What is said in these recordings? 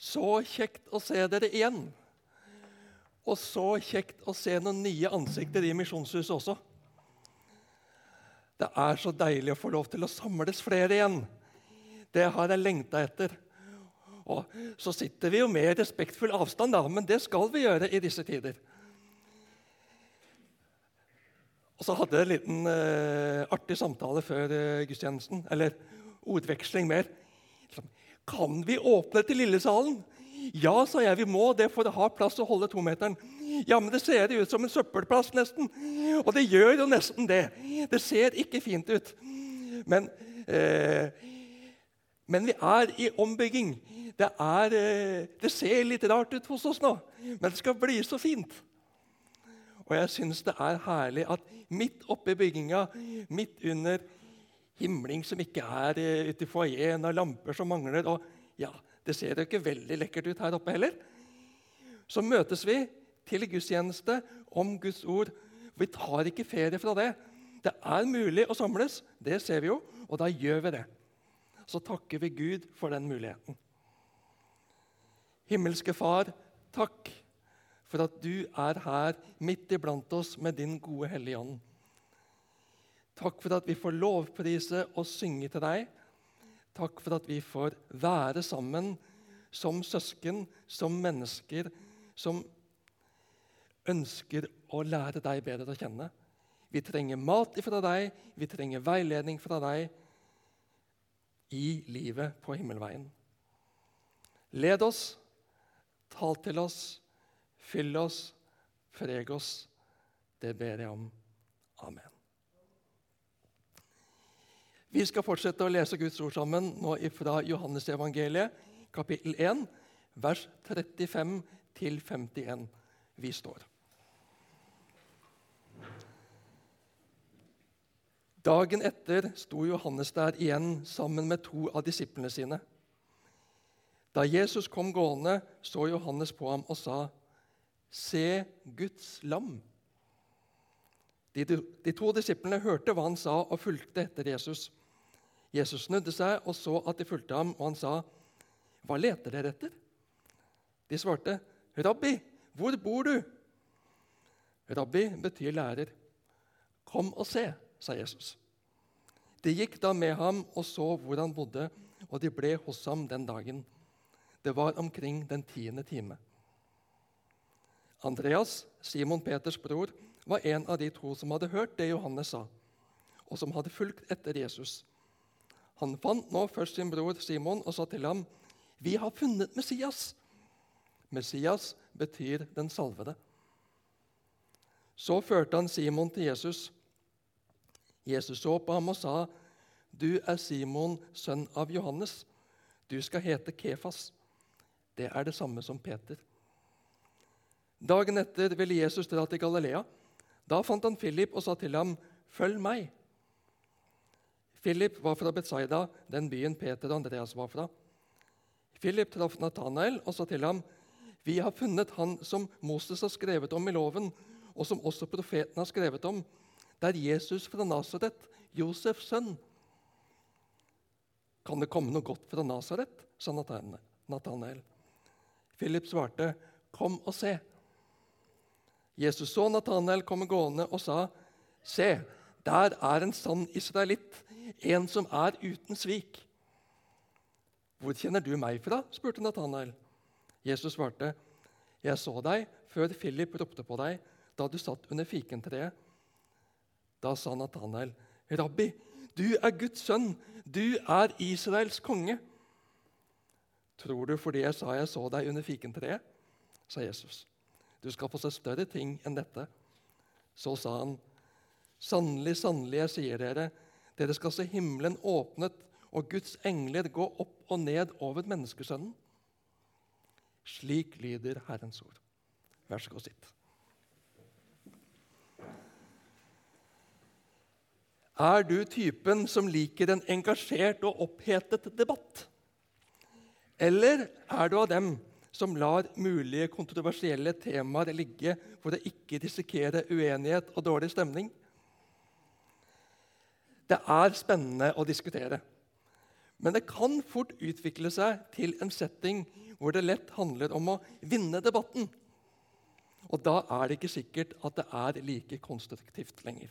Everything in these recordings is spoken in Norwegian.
Så kjekt å se dere igjen. Og så kjekt å se noen nye ansikter i Misjonshuset også. Det er så deilig å få lov til å samles flere igjen. Det har jeg lengta etter. Og så sitter vi jo med respektfull avstand, da, men det skal vi gjøre i disse tider. Og så hadde jeg en liten uh, artig samtale før uh, gudstjenesten. Eller ordveksling mer. Kan vi åpne til Lillesalen? Ja, sa jeg, vi må det for å ha plass å holde tometeren. Ja, men det ser ut som en søppelplass, nesten. Og det gjør jo nesten det. Det ser ikke fint ut. Men, eh, men vi er i ombygging. Det, er, eh, det, ser litt rart ut hos oss nå, men det skal bli så fint. Og jeg syns det er herlig at midt oppe i bygginga, midt under himling som ikke er eh, ute i foajeen, og lamper som mangler og ja, Det ser jo ikke veldig lekkert ut her oppe heller. Så møtes vi til gudstjeneste om Guds ord. Vi tar ikke ferie fra det. Det er mulig å samles, det ser vi jo, og da gjør vi det. Så takker vi Gud for den muligheten. Himmelske Far, takk for at du er her midt iblant oss med din gode Hellige Ånd. Takk for at vi får lovprise og synge til deg. Takk for at vi får være sammen som søsken, som mennesker, som ønsker å lære deg bedre å kjenne. Vi trenger mat fra deg, vi trenger veiledning fra deg i livet på himmelveien. Led oss, tal til oss, fyll oss, preg oss. Det ber jeg om. Amen. Vi skal fortsette å lese Guds ord sammen nå fra Johannesevangeliet, kapittel 1, vers 35 til 51. Vi står. Dagen etter sto Johannes der igjen sammen med to av disiplene sine. Da Jesus kom gående, så Johannes på ham og sa, 'Se Guds lam.' De, de to disiplene hørte hva han sa, og fulgte etter Jesus. Jesus snudde seg og så at de fulgte ham, og han sa, 'Hva leter dere etter?' De svarte, 'Rabbi, hvor bor du?' Rabbi betyr lærer. 'Kom og se', sa Jesus. De gikk da med ham og så hvor han bodde, og de ble hos ham den dagen. Det var omkring den tiende time. Andreas, Simon Peters bror, var en av de to som hadde hørt det Johannes sa, og som hadde fulgt etter Jesus. Han fant nå først sin bror Simon og sa til ham, 'Vi har funnet Messias.' Messias betyr den salvede. Så førte han Simon til Jesus. Jesus så på ham og sa, 'Du er Simon, sønn av Johannes. Du skal hete Kefas.' Det er det samme som Peter. Dagen etter ville Jesus dra til Galilea. Da fant han Philip og sa til ham, 'Følg meg.' Philip var fra Betzaida, den byen Peter og Andreas var fra. Philip traff Nathanael og sa til ham, 'Vi har funnet han som Moses har skrevet om i loven, og som også profeten har skrevet om. Det er Jesus fra Nasaret, Josefs sønn.' 'Kan det komme noe godt fra Nasaret?' sa Nathanael. Philip svarte, 'Kom og se.' Jesus så Nathanael komme gående og sa, 'Se, der er en sann israelitt, en som er uten svik. Hvor kjenner du meg fra? spurte Nathanael. Jesus svarte, Jeg så deg før Philip ropte på deg da du satt under fikentreet. Da sa Nathanael, Rabbi, du er Guds sønn, du er Israels konge. Tror du fordi jeg sa jeg så deg under fikentreet? sa Jesus. Du skal få se større ting enn dette. Så sa han, Sannelig, sannelig, jeg sier dere, dere skal se himmelen åpnet og Guds engler gå opp og ned over menneskesønnen. Slik lyder Herrens ord. Vær så god, sitt. Er du typen som liker en engasjert og opphetet debatt? Eller er du av dem som lar mulige kontroversielle temaer ligge for å ikke risikere uenighet og dårlig stemning? Det er spennende å diskutere. Men det kan fort utvikle seg til en setting hvor det lett handler om å vinne debatten. Og da er det ikke sikkert at det er like konstruktivt lenger.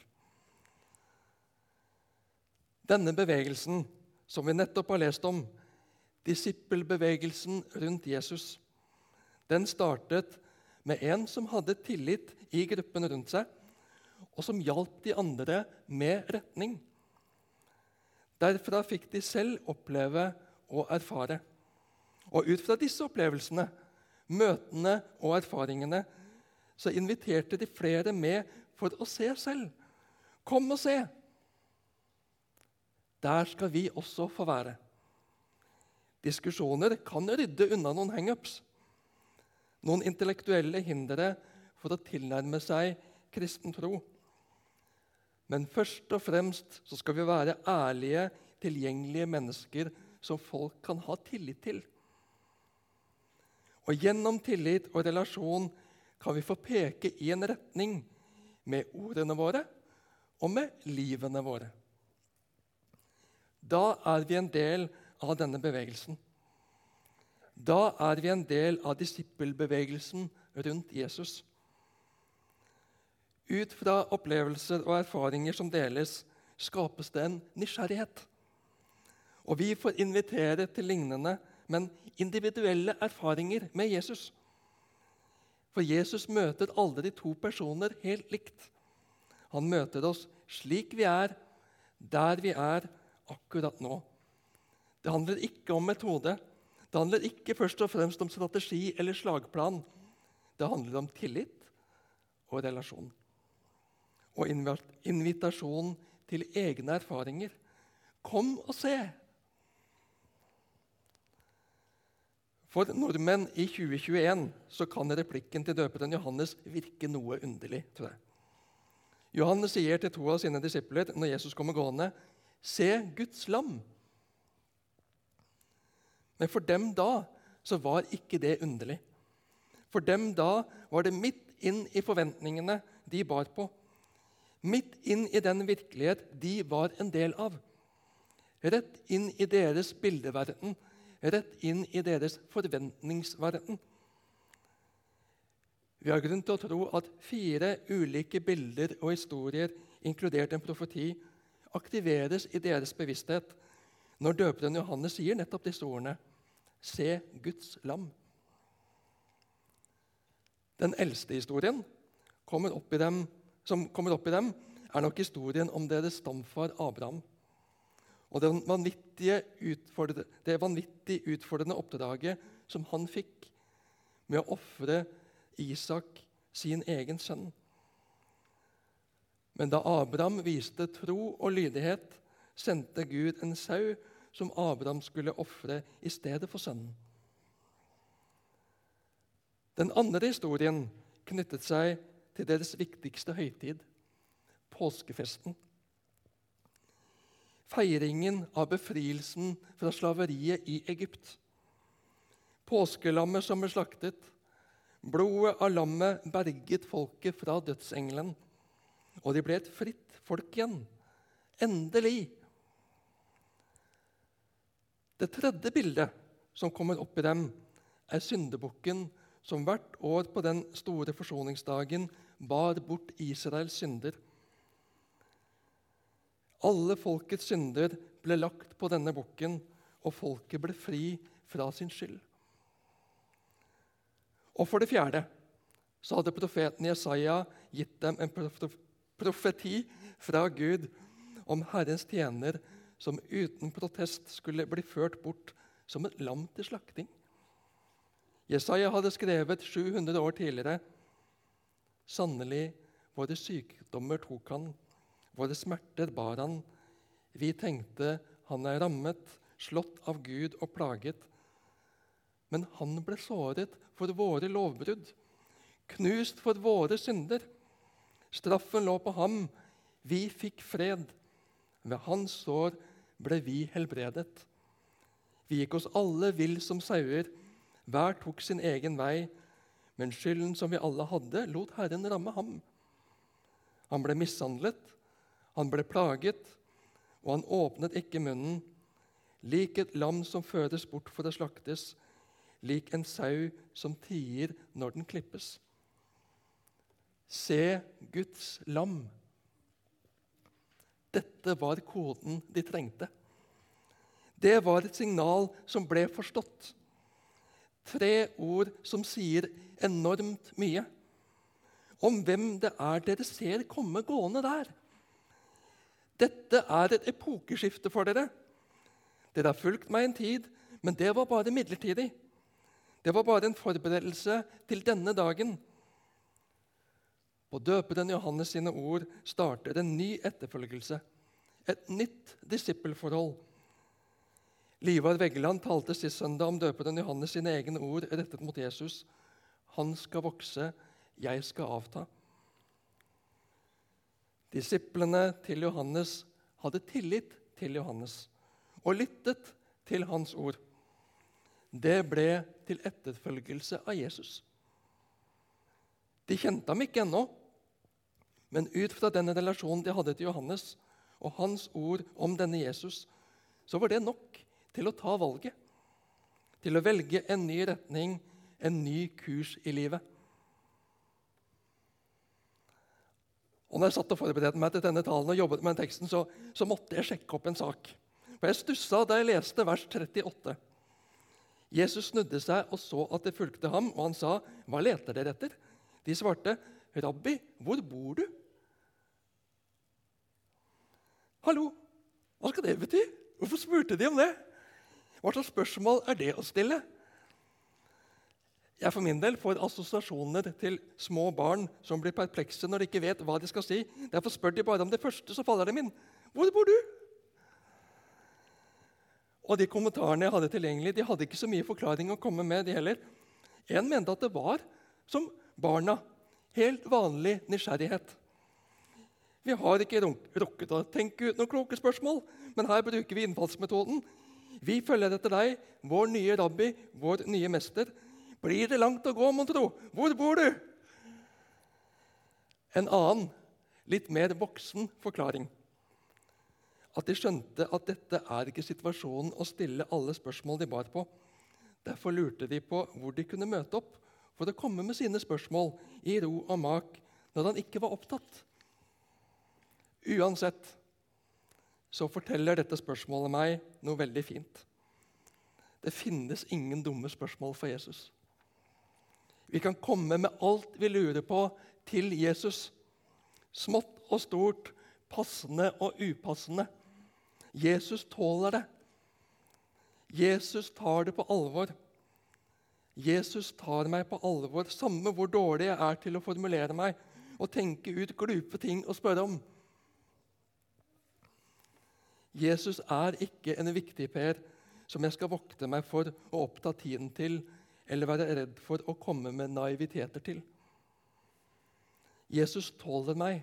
Denne bevegelsen som vi nettopp har lest om, disippelbevegelsen rundt Jesus, den startet med en som hadde tillit i gruppen rundt seg, og som hjalp de andre med retning. Derfra fikk de selv oppleve og erfare. Og ut fra disse opplevelsene, møtene og erfaringene så inviterte de flere med for å se selv. Kom og se! Der skal vi også få være. Diskusjoner kan rydde unna noen hangups, noen intellektuelle hindre for å tilnærme seg kristen tro. Men først og fremst så skal vi være ærlige, tilgjengelige mennesker som folk kan ha tillit til. Og gjennom tillit og relasjon kan vi få peke i en retning med ordene våre og med livene våre. Da er vi en del av denne bevegelsen. Da er vi en del av disippelbevegelsen rundt Jesus. Ut fra opplevelser og erfaringer som deles, skapes det en nysgjerrighet. Og vi får invitere til lignende, men individuelle erfaringer med Jesus. For Jesus møter aldri to personer helt likt. Han møter oss slik vi er, der vi er akkurat nå. Det handler ikke om metode. Det handler ikke først og fremst om strategi eller slagplan. Det handler om tillit og relasjon. Og invitasjon til egne erfaringer. Kom og se! For nordmenn i 2021 så kan replikken til døperen Johannes virke noe underlig. tror jeg. Johannes sier til to av sine disipler når Jesus kommer gående, 'Se Guds lam'. Men for dem da så var ikke det underlig. For dem da var det midt inn i forventningene de bar på. Midt inn i den virkelighet de var en del av. Rett inn i deres bildeverden rett inn i deres forventningsverden. Vi har grunn til å tro at fire ulike bilder og historier, inkludert en profeti, aktiveres i deres bevissthet når døperen Johannes sier nettopp disse ordene Se Guds lam. Den eldste historien kommer opp i dem, som kommer opp i dem, er nok historien om deres stamfar Abraham og det vanvittige det vanvittig utfordrende oppdraget som han fikk med å ofre Isak, sin egen sønn. Men da Abraham viste tro og lydighet, sendte Gud en sau som Abraham skulle ofre i stedet for sønnen. Den andre historien knyttet seg til deres viktigste høytid, påskefesten feiringen av befrielsen fra slaveriet i Egypt. Påskelammet som ble slaktet. Blodet av lammet berget folket fra dødsengelen. Og de ble et fritt folk igjen. Endelig. Det tredje bildet som kommer opp i dem, er syndebukken som hvert år på den store forsoningsdagen bar bort Israels synder. Alle folkets synder ble lagt på denne bukken, og folket ble fri fra sin skyld. Og for det fjerde så hadde profeten Jesaja gitt dem en profeti fra Gud om Herrens tjener som uten protest skulle bli ført bort som et lam til slakting. Jesaja hadde skrevet 700 år tidligere Sannelig, våre sykdommer tok han Våre smerter bar han. Vi tenkte han er rammet, slått av Gud og plaget. Men han ble såret for våre lovbrudd, knust for våre synder. Straffen lå på ham, vi fikk fred. Ved hans sår ble vi helbredet. Vi gikk oss alle vill som sauer, hver tok sin egen vei. Men skylden som vi alle hadde, lot Herren ramme ham. Han ble mishandlet, han ble plaget, og han åpnet ikke munnen. lik et lam som føres bort for å slaktes, lik en sau som tier når den klippes. Se Guds lam. Dette var koden de trengte. Det var et signal som ble forstått. Tre ord som sier enormt mye om hvem det er dere ser komme gående der. Dette er et epokeskifte for dere. Dere har fulgt meg en tid, men det var bare midlertidig. Det var bare en forberedelse til denne dagen. På døperen Johannes sine ord starter en ny etterfølgelse, et nytt disippelforhold. Livar Veggeland talte sist søndag om døperen Johannes sine egne ord rettet mot Jesus. Han skal vokse, jeg skal avta. Disiplene til Johannes hadde tillit til Johannes og lyttet til hans ord. Det ble til etterfølgelse av Jesus. De kjente ham ikke ennå, men ut fra den relasjonen de hadde til Johannes og hans ord om denne Jesus, så var det nok til å ta valget. Til å velge en ny retning, en ny kurs i livet. Og når jeg satt og forberedte meg til denne talen og jobbet med den teksten, så, så måtte jeg sjekke opp en sak. For Jeg stussa da jeg leste vers 38. Jesus snudde seg og så at det fulgte ham, og han sa, 'Hva leter dere etter?' De svarte, 'Rabbi, hvor bor du?' Hallo, hva skal det bety? Hvorfor spurte de om det? Hva slags spørsmål er det å stille? Jeg for min del får assosiasjoner til små barn som blir perplekse når de ikke vet hva de skal si. Derfor spør de bare om det første, så faller dem inn. 'Hvor bor du?' Og De kommentarene jeg hadde tilgjengelig, de hadde ikke så mye forklaring å komme med. de heller. En mente at det var som barna. Helt vanlig nysgjerrighet. Vi har ikke rukket å tenke ut noen kloke spørsmål, men her bruker vi innfallsmetoden. Vi følger etter deg, vår nye rabbi, vår nye mester. Blir det langt å gå, mon tro? Hvor bor du? En annen, litt mer voksen forklaring. At de skjønte at dette er ikke situasjonen å stille alle spørsmål de bar på. Derfor lurte de på hvor de kunne møte opp for å komme med sine spørsmål i ro og mak når han ikke var opptatt. Uansett så forteller dette spørsmålet meg noe veldig fint. Det finnes ingen dumme spørsmål for Jesus. Vi kan komme med alt vi lurer på, til Jesus. Smått og stort, passende og upassende. Jesus tåler det. Jesus tar det på alvor. Jesus tar meg på alvor, samme hvor dårlig jeg er til å formulere meg og tenke ut glupe ting å spørre om. Jesus er ikke en viktig per som jeg skal vokte meg for å oppta tiden til eller være redd for å komme med naiviteter til. Jesus tåler meg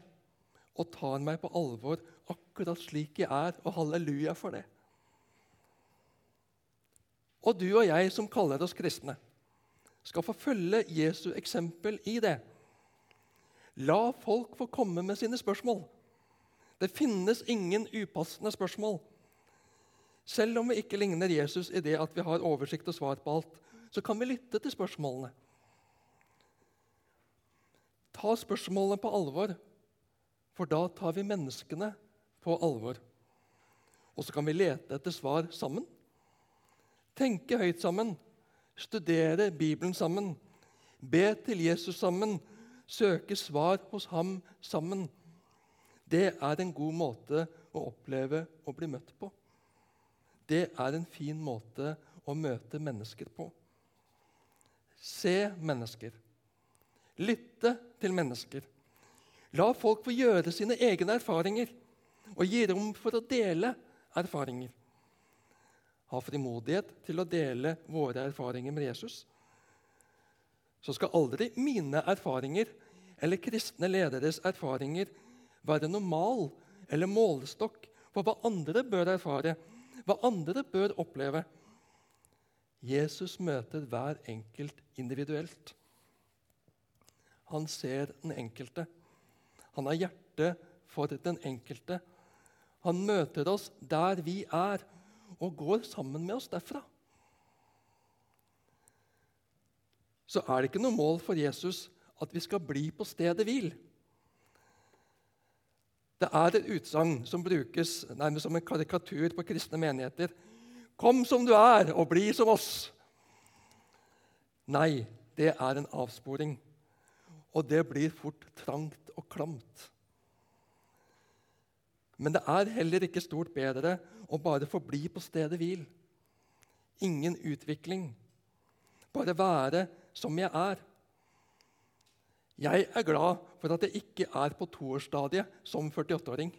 og tar meg på alvor akkurat slik jeg er, og halleluja for det. Og du og jeg som kaller oss kristne, skal få følge Jesu eksempel i det. La folk få komme med sine spørsmål. Det finnes ingen upassende spørsmål. Selv om vi ikke ligner Jesus i det at vi har oversikt og svar på alt, så kan vi lytte til spørsmålene. Ta spørsmålene på alvor, for da tar vi menneskene på alvor. Og så kan vi lete etter svar sammen. Tenke høyt sammen. Studere Bibelen sammen. Be til Jesus sammen. Søke svar hos ham sammen. Det er en god måte å oppleve å bli møtt på. Det er en fin måte å møte mennesker på se mennesker. Lytte til mennesker. La folk få gjøre sine egne erfaringer og gi rom for å dele erfaringer. Ha frimodighet til å dele våre erfaringer med Jesus. Så skal aldri mine erfaringer eller kristne lederes erfaringer være normal eller målestokk for hva andre bør erfare, hva andre bør oppleve. Jesus møter hver enkelt individuelt. Han ser den enkelte. Han har hjerte for den enkelte. Han møter oss der vi er, og går sammen med oss derfra. Så er det ikke noe mål for Jesus at vi skal bli på stedet hvil. Det er et utsagn som brukes nærmest som en karikatur på kristne menigheter. Kom som du er, og bli som oss. Nei, det er en avsporing. Og det blir fort trangt og klamt. Men det er heller ikke stort bedre å bare forbli på stedet hvil. Ingen utvikling. Bare være som jeg er. Jeg er glad for at jeg ikke er på toårsstadiet som 48-åring.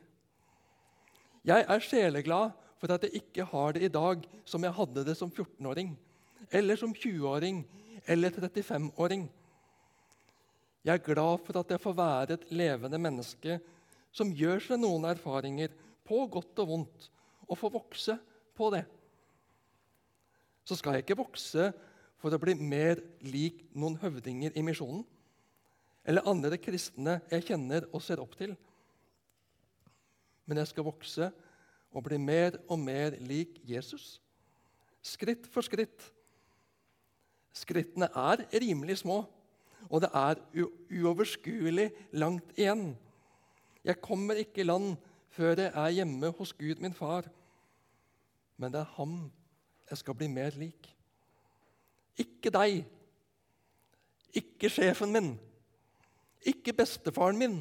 Jeg er sjeleglad for at jeg ikke har det i dag som jeg hadde det som 14-åring, eller som 20-åring eller 35-åring. Jeg er glad for at jeg får være et levende menneske som gjør seg noen erfaringer, på godt og vondt, og får vokse på det. Så skal jeg ikke vokse for å bli mer lik noen høvdinger i misjonen eller andre kristne jeg kjenner og ser opp til. Men jeg skal vokse og bli mer og mer lik Jesus. Skritt for skritt. Skrittene er rimelig små, og det er uoverskuelig langt igjen. Jeg kommer ikke i land før jeg er hjemme hos Gud, min far. Men det er ham jeg skal bli mer lik. Ikke deg, ikke sjefen min, ikke bestefaren min,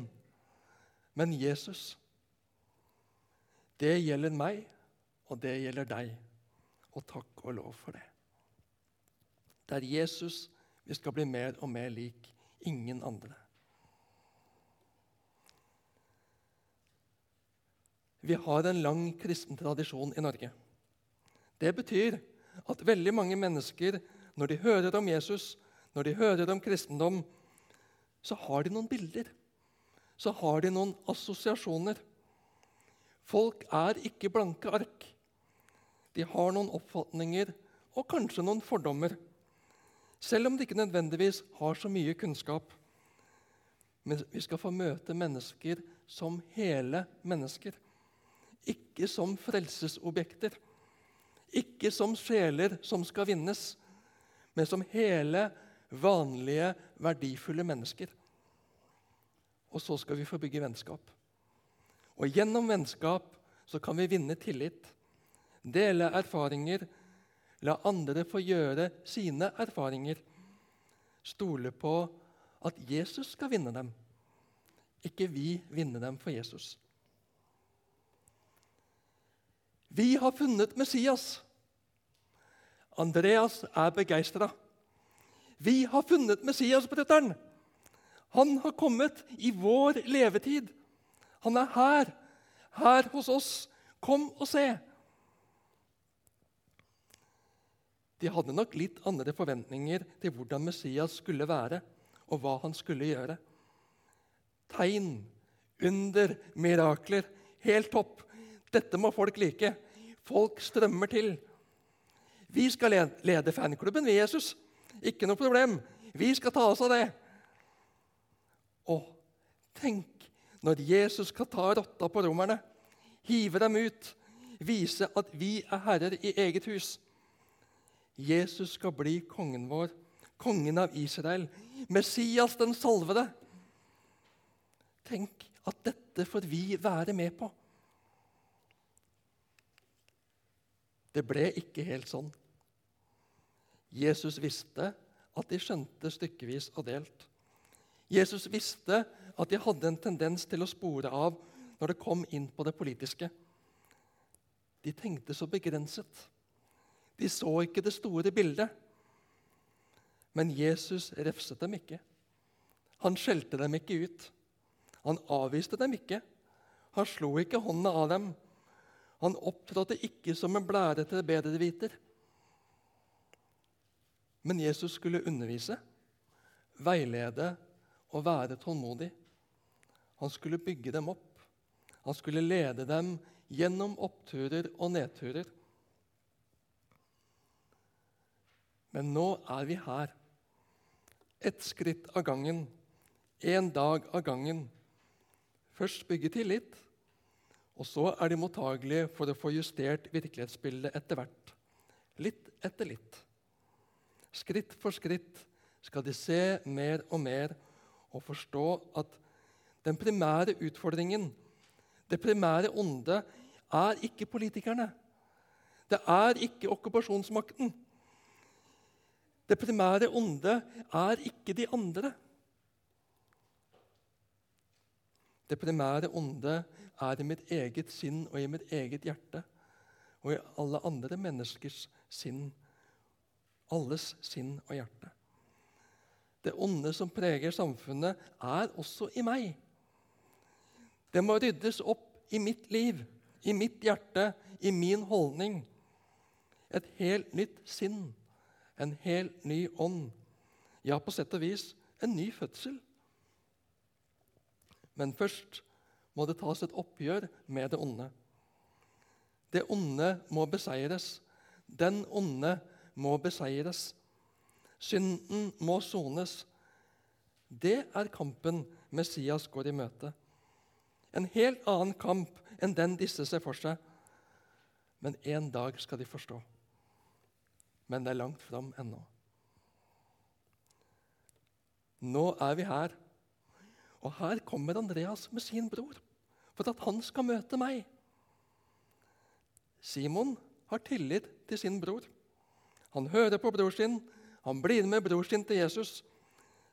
men Jesus. Det gjelder meg, og det gjelder deg. Og takk og lov for det. Det er Jesus vi skal bli mer og mer lik. Ingen andre. Vi har en lang kristen tradisjon i Norge. Det betyr at veldig mange mennesker, når de hører om Jesus, når de hører om kristendom, så har de noen bilder. Så har de noen assosiasjoner. Folk er ikke blanke ark. De har noen oppfatninger og kanskje noen fordommer. Selv om de ikke nødvendigvis har så mye kunnskap. Men vi skal få møte mennesker som hele mennesker. Ikke som frelsesobjekter. Ikke som sjeler som skal vinnes, men som hele mennesker vanlige, verdifulle mennesker. Og så skal vi få bygge vennskap. Og gjennom vennskap så kan vi vinne tillit, dele erfaringer, la andre få gjøre sine erfaringer. Stole på at Jesus skal vinne dem, ikke vi vinne dem for Jesus. Vi har funnet Messias. Andreas er begeistra. Vi har funnet Messias-brytteren. Han har kommet i vår levetid. Han er her, her hos oss. Kom og se. De hadde nok litt andre forventninger til hvordan Messias skulle være, og hva han skulle gjøre. Tegn, under, mirakler. Helt topp. Dette må folk like. Folk strømmer til. Vi skal lede fanklubben ved Jesus. Ikke noe problem. Vi skal ta oss av det. Og tenk når Jesus skal ta rotta på romerne, hive dem ut, vise at vi er herrer i eget hus. Jesus skal bli kongen vår, kongen av Israel, Messias den salvede. Tenk at dette får vi være med på. Det ble ikke helt sånn. Jesus visste at de skjønte stykkevis og delt. Jesus visste at de hadde en tendens til å spore av når det kom inn på det politiske. De tenkte så begrenset. De så ikke det store bildet. Men Jesus refset dem ikke. Han skjelte dem ikke ut. Han avviste dem ikke. Han slo ikke hånda av dem. Han opptrådte ikke som en blærete bedreviter. Men Jesus skulle undervise, veilede og være tålmodig. Han skulle bygge dem opp. Han skulle lede dem gjennom oppturer og nedturer. Men nå er vi her. Ett skritt av gangen, én dag av gangen. Først bygge tillit, Og så er de mottagelige for å få justert virkelighetsbildet etter hvert. Litt etter litt. Skritt for skritt skal de se mer og mer og forstå at den primære utfordringen, det primære onde, er ikke politikerne. Det er ikke okkupasjonsmakten. Det primære onde er ikke de andre. Det primære onde er i mitt eget sinn og i mitt eget hjerte og i alle andre menneskers sinn. Alles sinn og hjerte. Det onde som preger samfunnet, er også i meg. Det må ryddes opp i mitt liv, i mitt hjerte, i min holdning. Et helt nytt sinn, en helt ny ånd. Ja, på sett og vis en ny fødsel. Men først må det tas et oppgjør med det onde. Det onde må beseires. Den onde må beseires. Synden må sones. Det er kampen Messias går i møte. En helt annen kamp enn den disse ser for seg. Men en dag skal de forstå. Men det er langt fram ennå. Nå er vi her og her kommer Andreas med sin bror for at han skal møte meg. Simon har tillit til sin bror. Han hører på bror sin, han blir med bror sin til Jesus.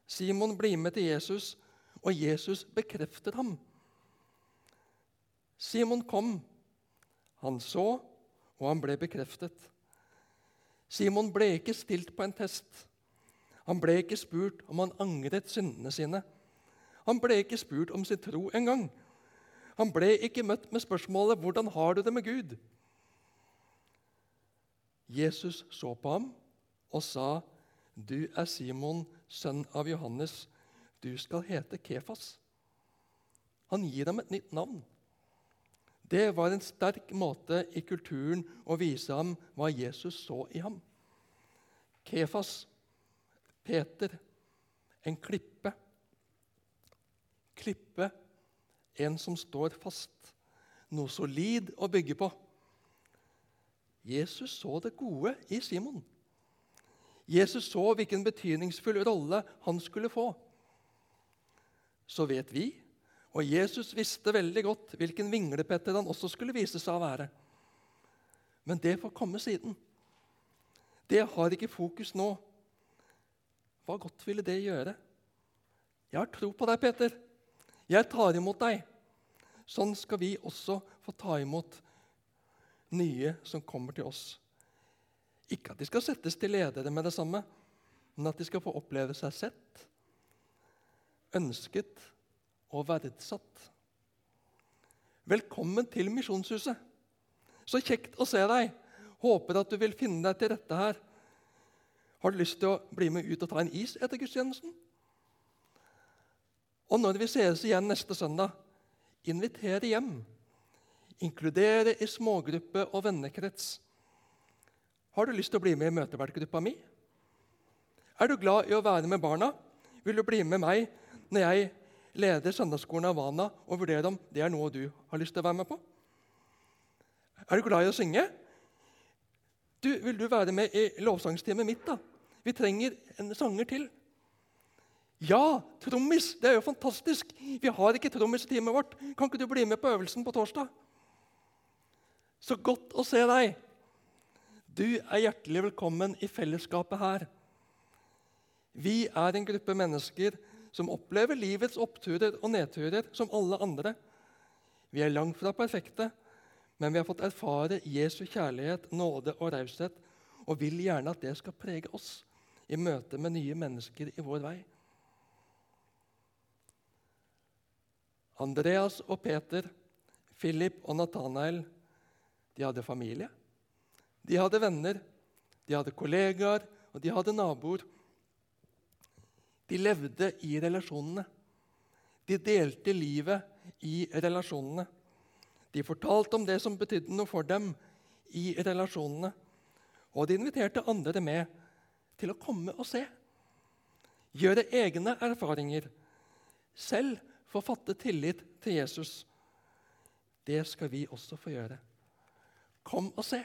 Simon blir med til Jesus, og Jesus bekrefter ham. Simon kom. Han så, og han ble bekreftet. Simon ble ikke stilt på en test. Han ble ikke spurt om han angret syndene sine. Han ble ikke spurt om sin tro engang. Han ble ikke møtt med spørsmålet 'Hvordan har du det med Gud?' Jesus så på ham og sa, 'Du er Simon, sønn av Johannes. Du skal hete Kefas.' Han gir ham et nytt navn. Det var en sterk måte i kulturen å vise ham hva Jesus så i ham. Kefas, Peter, en klippe klippe, en som står fast, noe solid å bygge på. Jesus så det gode i Simon. Jesus så hvilken betydningsfull rolle han skulle få. Så vet vi, og Jesus visste veldig godt hvilken vinglepetter han også skulle vise seg å være. Men det får komme siden. Det har ikke fokus nå. Hva godt ville det gjøre? Jeg har tro på deg, Peter. Jeg tar imot deg. Sånn skal vi også få ta imot nye som kommer til oss. Ikke at de skal settes til ledere med det samme, men at de skal få oppleve seg sett, ønsket og verdsatt. Velkommen til Misjonshuset. Så kjekt å se deg. Håper at du vil finne deg til rette her. Har du lyst til å bli med ut og ta en is etter gudstjenesten? Og når vi sees igjen neste søndag, inviter hjem. Inkludere i smågruppe og vennekrets. Har du lyst til å bli med i møtevertgruppa mi? Er du glad i å være med barna? Vil du bli med meg når jeg leder søndagsskolen Havana og vurderer om det er noe du har lyst til å være med på? Er du glad i å synge? Du, vil du være med i lovsangsteamet mitt? da? Vi trenger en sanger til. Ja, trommis! Det er jo fantastisk! Vi har ikke trommis i teamet vårt. Kan ikke du bli med på øvelsen på torsdag? Så godt å se deg! Du er hjertelig velkommen i fellesskapet her. Vi er en gruppe mennesker som opplever livets oppturer og nedturer som alle andre. Vi er langt fra perfekte, men vi har fått erfare Jesu kjærlighet, nåde og raushet og vil gjerne at det skal prege oss i møte med nye mennesker i vår vei. Andreas og Peter, Philip og Nathanael de hadde familie. De hadde venner, de hadde kollegaer, og de hadde naboer. De levde i relasjonene. De delte livet i relasjonene. De fortalte om det som betydde noe for dem i relasjonene. Og de inviterte andre med til å komme og se. Gjøre egne erfaringer. Selv få fatte tillit til Jesus. Det skal vi også få gjøre. Kom og se.